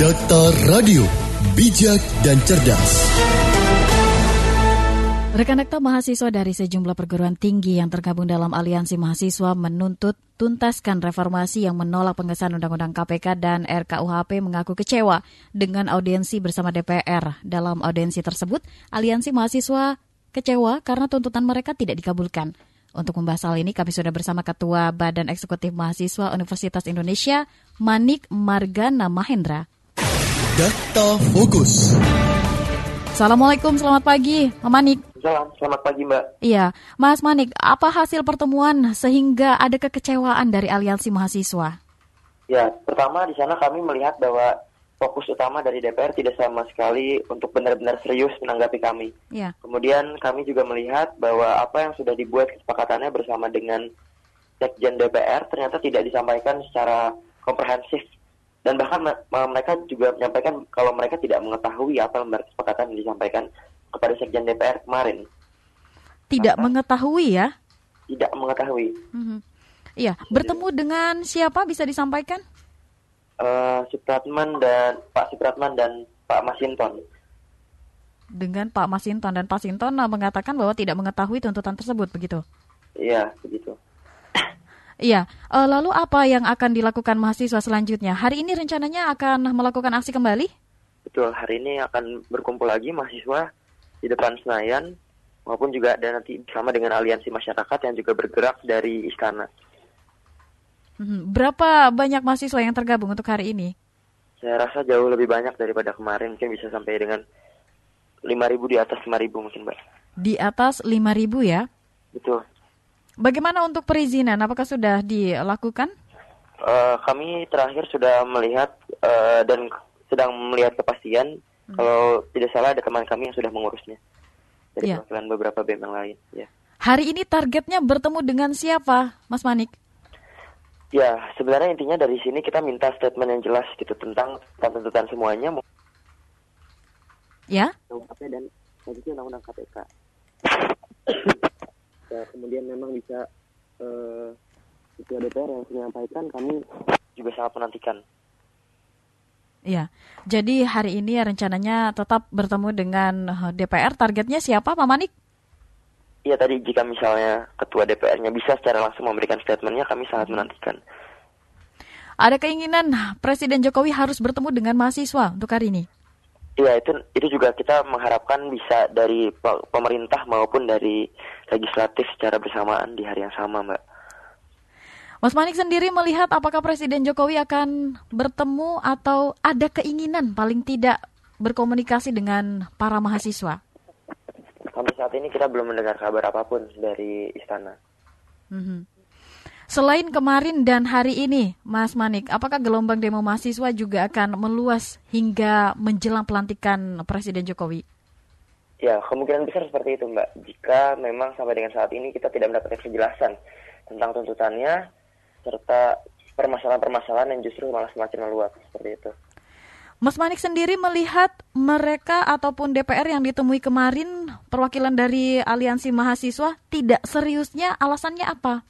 Data Radio, bijak dan cerdas. Rekan-rekan mahasiswa dari sejumlah perguruan tinggi yang tergabung dalam aliansi mahasiswa menuntut tuntaskan reformasi yang menolak pengesahan Undang-Undang KPK dan RKUHP mengaku kecewa dengan audiensi bersama DPR. Dalam audiensi tersebut, aliansi mahasiswa kecewa karena tuntutan mereka tidak dikabulkan. Untuk membahas hal ini, kami sudah bersama Ketua Badan Eksekutif Mahasiswa Universitas Indonesia, Manik Margana Mahendra. Data Fokus. Assalamualaikum, selamat pagi, Pak Manik. Salam, selamat pagi Mbak. Iya, Mas Manik, apa hasil pertemuan sehingga ada kekecewaan dari aliansi mahasiswa? Ya, pertama di sana kami melihat bahwa fokus utama dari DPR tidak sama sekali untuk benar-benar serius menanggapi kami. Ya. Kemudian kami juga melihat bahwa apa yang sudah dibuat kesepakatannya bersama dengan Sekjen DPR ternyata tidak disampaikan secara komprehensif dan bahkan mereka juga menyampaikan kalau mereka tidak mengetahui apa lembar kesepakatan yang disampaikan kepada Sekjen DPR kemarin. Tidak Maka, mengetahui ya? Tidak mengetahui. Mm-hmm. Iya, bertemu dengan siapa bisa disampaikan? Uh, Supratman dan Pak Supratman dan Pak Masinton. Dengan Pak Masinton dan Pak Sinton mengatakan bahwa tidak mengetahui tuntutan tersebut, begitu? Iya, begitu. Iya, uh, lalu apa yang akan dilakukan mahasiswa selanjutnya? Hari ini rencananya akan melakukan aksi kembali? Betul, hari ini akan berkumpul lagi mahasiswa di depan Senayan maupun juga ada nanti bersama dengan aliansi masyarakat yang juga bergerak dari istana. Hmm, berapa banyak mahasiswa yang tergabung untuk hari ini? Saya rasa jauh lebih banyak daripada kemarin, mungkin bisa sampai dengan 5.000 di atas 5.000 mungkin, Mbak. Di atas 5.000 ya? Betul. Bagaimana untuk perizinan? Apakah sudah dilakukan? Uh, kami terakhir sudah melihat uh, dan sedang melihat kepastian. Hmm. Kalau tidak salah ada teman kami yang sudah mengurusnya dari yeah. perwakilan beberapa BEM yang lain. Ya. Hari ini targetnya bertemu dengan siapa, Mas Manik? Ya, sebenarnya intinya dari sini kita minta statement yang jelas gitu tentang tuntutan semuanya. Ya? Dan undang-undang KPK ya, kemudian memang bisa uh, ketua DPR yang menyampaikan kami juga sangat menantikan. Iya, jadi hari ini rencananya tetap bertemu dengan eh, DPR. Targetnya siapa, Pak Manik? Iya tadi jika misalnya ketua DPR-nya bisa secara langsung memberikan statementnya, kami sangat menantikan. Ada keinginan Presiden Jokowi harus bertemu dengan mahasiswa untuk hari ini? Iya itu itu juga kita mengharapkan bisa dari pemerintah maupun dari legislatif secara bersamaan di hari yang sama, Mbak. Mas Manik sendiri melihat apakah Presiden Jokowi akan bertemu atau ada keinginan paling tidak berkomunikasi dengan para mahasiswa? Sampai saat ini kita belum mendengar kabar apa pun dari istana. Mm -hmm. Selain kemarin dan hari ini, Mas Manik, apakah gelombang demo mahasiswa juga akan meluas hingga menjelang pelantikan Presiden Jokowi? Ya, kemungkinan besar seperti itu, Mbak. Jika memang sampai dengan saat ini kita tidak mendapatkan kejelasan tentang tuntutannya, serta permasalahan-permasalahan yang justru malah semakin meluas, seperti itu. Mas Manik sendiri melihat mereka ataupun DPR yang ditemui kemarin, perwakilan dari aliansi mahasiswa, tidak seriusnya alasannya apa?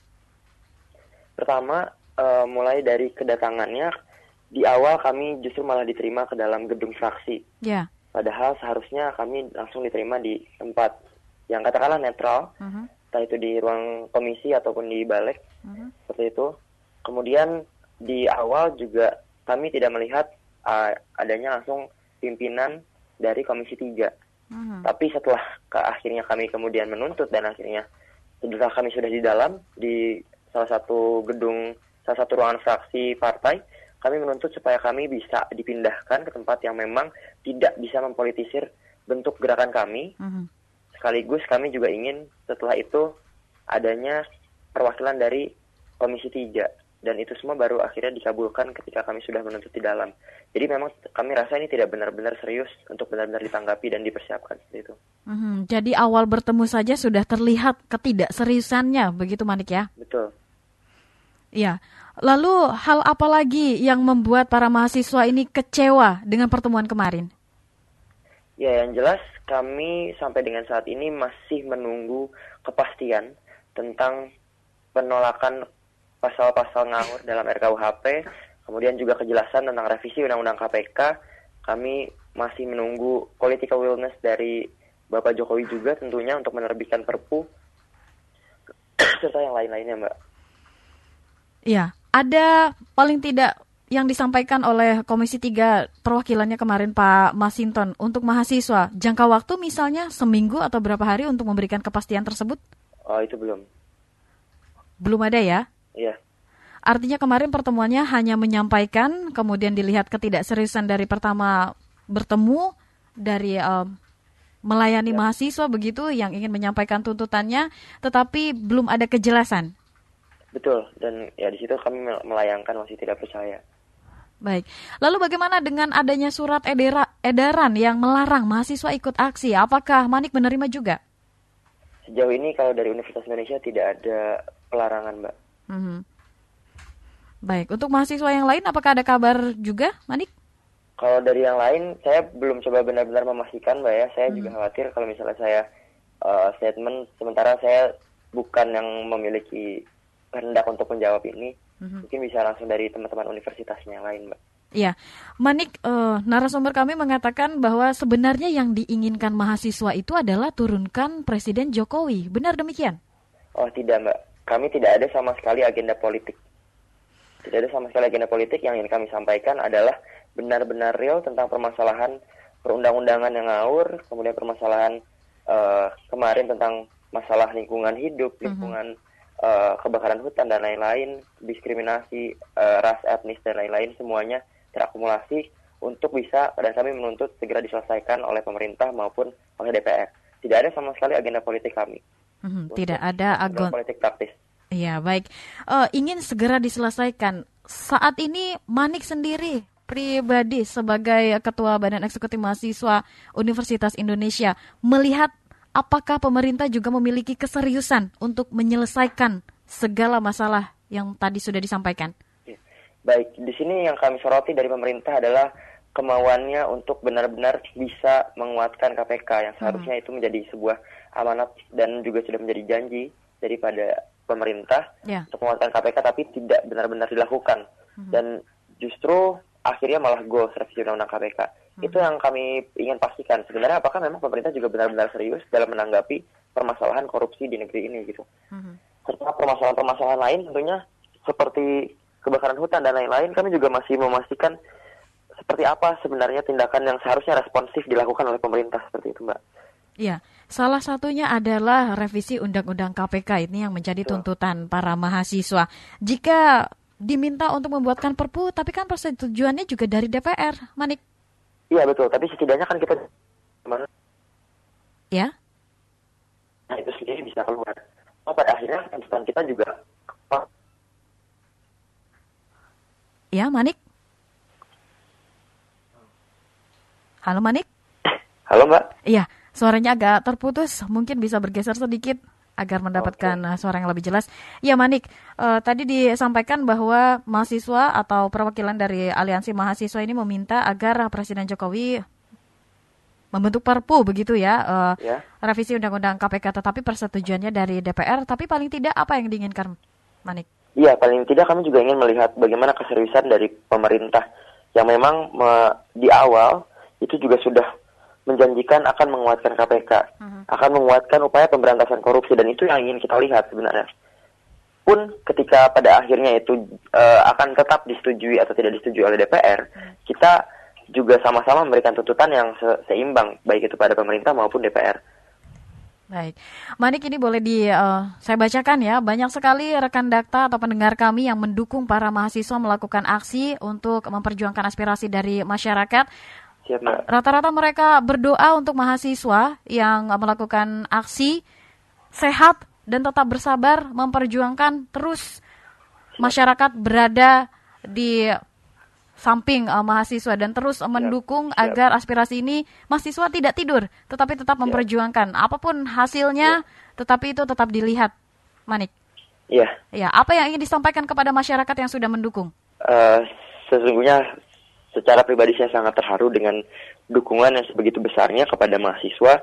Pertama, uh, mulai dari kedatangannya, di awal kami justru malah diterima ke dalam gedung fraksi. Yeah. Padahal seharusnya kami langsung diterima di tempat yang katakanlah netral, uh -huh. entah itu di ruang komisi ataupun di balik, uh -huh. seperti itu. Kemudian di awal juga kami tidak melihat uh, adanya langsung pimpinan dari komisi 3. Uh -huh. Tapi setelah ke akhirnya kami kemudian menuntut dan akhirnya setelah kami sudah di dalam di salah satu gedung, salah satu ruangan fraksi partai, kami menuntut supaya kami bisa dipindahkan ke tempat yang memang tidak bisa mempolitisir bentuk gerakan kami. Uh-huh. Sekaligus kami juga ingin setelah itu adanya perwakilan dari Komisi 3 dan itu semua baru akhirnya dikabulkan ketika kami sudah menuntut di dalam. Jadi memang kami rasa ini tidak benar-benar serius untuk benar-benar ditanggapi dan dipersiapkan seperti itu. Hmm, jadi awal bertemu saja sudah terlihat ketidakseriusannya, begitu Manik ya? Betul. Iya. Lalu hal apa lagi yang membuat para mahasiswa ini kecewa dengan pertemuan kemarin? Ya, yang jelas kami sampai dengan saat ini masih menunggu kepastian tentang penolakan pasal-pasal ngawur dalam RKUHP, Kemudian juga kejelasan tentang revisi Undang-Undang KPK, kami masih menunggu political willness dari Bapak Jokowi juga tentunya untuk menerbitkan Perpu serta yang lain-lainnya, Mbak. Iya, ada paling tidak yang disampaikan oleh Komisi 3 perwakilannya kemarin Pak Masinton untuk mahasiswa jangka waktu misalnya seminggu atau berapa hari untuk memberikan kepastian tersebut? Oh itu belum. Belum ada ya? Iya. Artinya kemarin pertemuannya hanya menyampaikan, kemudian dilihat ketidakseriusan dari pertama bertemu dari um, melayani ya. mahasiswa begitu yang ingin menyampaikan tuntutannya, tetapi belum ada kejelasan. Betul, dan ya di situ kami melayangkan masih tidak percaya. Baik. Lalu bagaimana dengan adanya surat edera, edaran yang melarang mahasiswa ikut aksi? Apakah Manik menerima juga? Sejauh ini kalau dari Universitas Indonesia tidak ada pelarangan, Mbak. Mm -hmm. Baik. Untuk mahasiswa yang lain, apakah ada kabar juga, Manik? Kalau dari yang lain, saya belum coba benar-benar memastikan, Mbak ya. Saya mm -hmm. juga khawatir kalau misalnya saya uh, statement, sementara saya bukan yang memiliki kehendak untuk menjawab ini hmm Mungkin bisa langsung dari teman-teman universitasnya yang lain, Mbak. Iya, Manik, uh, narasumber kami mengatakan bahwa sebenarnya yang diinginkan mahasiswa itu adalah turunkan Presiden Jokowi. Benar demikian? Oh tidak, Mbak. Kami tidak ada sama sekali agenda politik. Tidak ada sama sekali agenda politik yang ingin kami sampaikan adalah benar-benar real tentang permasalahan perundang-undangan yang ngawur, kemudian permasalahan uh, kemarin tentang masalah lingkungan hidup, mhm. lingkungan mm-hmm uh, kebakaran hutan dan lain-lain, diskriminasi uh, ras, etnis dan lain-lain semuanya terakumulasi untuk bisa dan kami menuntut segera diselesaikan oleh pemerintah maupun oleh DPR. Tidak ada sama sekali agenda politik kami. Hmm, tidak ada agenda politik praktis. Iya baik. Uh, ingin segera diselesaikan. Saat ini Manik sendiri pribadi sebagai ketua Badan Eksekutif Mahasiswa Universitas Indonesia melihat apakah pemerintah juga memiliki keseriusan untuk menyelesaikan segala masalah yang tadi sudah disampaikan? Iya. Baik, di sini yang kami soroti dari pemerintah adalah kemauannya untuk benar-benar bisa menguatkan KPK yang seharusnya hmm. itu menjadi sebuah amanat dan juga sudah menjadi janji daripada pemerintah yeah. untuk menguatkan KPK tapi tidak benar-benar dilakukan hmm. dan justru akhirnya malah go revisi undang-undang KPK. Hmm. Itu yang kami ingin pastikan. Sebenarnya apakah memang pemerintah juga benar-benar serius dalam menanggapi permasalahan korupsi di negeri ini gitu. Hmm. Serta permasalahan-permasalahan lain tentunya seperti kebakaran hutan dan lain-lain kami juga masih memastikan seperti apa sebenarnya tindakan yang seharusnya responsif dilakukan oleh pemerintah seperti itu, Mbak. Ya, salah satunya adalah revisi Undang-Undang KPK ini yang menjadi tuntutan para mahasiswa. Jika diminta untuk membuatkan perpu, tapi kan persetujuannya juga dari DPR, Manik. Iya betul, tapi setidaknya kan kita Ya. Nah itu sendiri bisa keluar. Oh, pada akhirnya tuntutan kita juga Ya, Manik. Halo, Manik. Halo, Mbak. Iya, suaranya agak terputus. Mungkin bisa bergeser sedikit agar mendapatkan okay. suara yang lebih jelas. Ya Manik, uh, tadi disampaikan bahwa mahasiswa atau perwakilan dari aliansi mahasiswa ini meminta agar Presiden Jokowi membentuk Perpu begitu ya, uh, ya. revisi Undang-Undang KPK, tetapi persetujuannya dari DPR. Tapi paling tidak apa yang diinginkan, Manik? Iya, paling tidak kami juga ingin melihat bagaimana keseriusan dari pemerintah yang memang me, di awal itu juga sudah menjanjikan akan menguatkan KPK, uh-huh. Mhm. akan menguatkan upaya pemberantasan korupsi dan itu yang ingin kita lihat sebenarnya. Pun ketika pada akhirnya itu uh, akan tetap disetujui atau tidak disetujui oleh DPR, uh-huh. kita juga sama-sama memberikan tuntutan yang se- seimbang baik itu pada pemerintah maupun DPR. Baik, Manik ini boleh di uh, saya bacakan ya. Banyak sekali rekan dakta atau pendengar kami yang mendukung para mahasiswa melakukan aksi untuk memperjuangkan aspirasi dari masyarakat. Rata-rata mereka berdoa untuk mahasiswa yang melakukan aksi sehat dan tetap bersabar memperjuangkan terus masyarakat berada di samping uh, mahasiswa dan terus mendukung agar aspirasi ini mahasiswa tidak tidur tetapi tetap memperjuangkan. Apa pun hasilnya tetapi itu tetap dilihat Manik. Iya. Ya, apa yang ingin disampaikan kepada masyarakat yang sudah mendukung? Uh, sesungguhnya secara pribadi saya sangat terharu dengan dukungan yang sebegitu besarnya kepada mahasiswa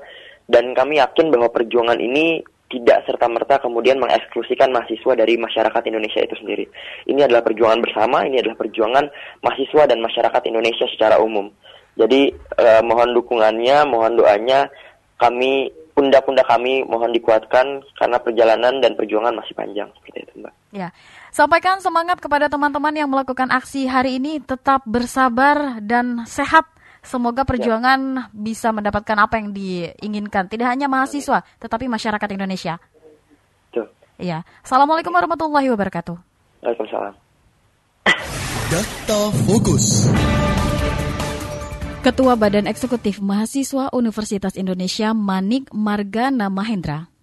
dan kami yakin bahwa perjuangan ini tidak serta-merta kemudian mengeksklusikan mahasiswa dari masyarakat Indonesia itu sendiri. Ini adalah perjuangan bersama, ini adalah perjuangan mahasiswa dan masyarakat Indonesia secara umum. Jadi eh, mohon dukungannya, mohon doanya, kami pundak-pundak kami mohon dikuatkan karena perjalanan dan perjuangan masih panjang. Gitu itu, Mbak. Ya, sampaikan semangat kepada teman-teman yang melakukan aksi hari ini, tetap bersabar dan sehat Semoga perjuangan ya. bisa mendapatkan apa yang diinginkan. Tidak hanya mahasiswa, tetapi masyarakat Indonesia. Tuh. Iya. Assalamualaikum warahmatullahi wabarakatuh. Waalaikumsalam. Data Fokus. Ketua Badan Eksekutif Mahasiswa Universitas Indonesia Manik Margana Mahendra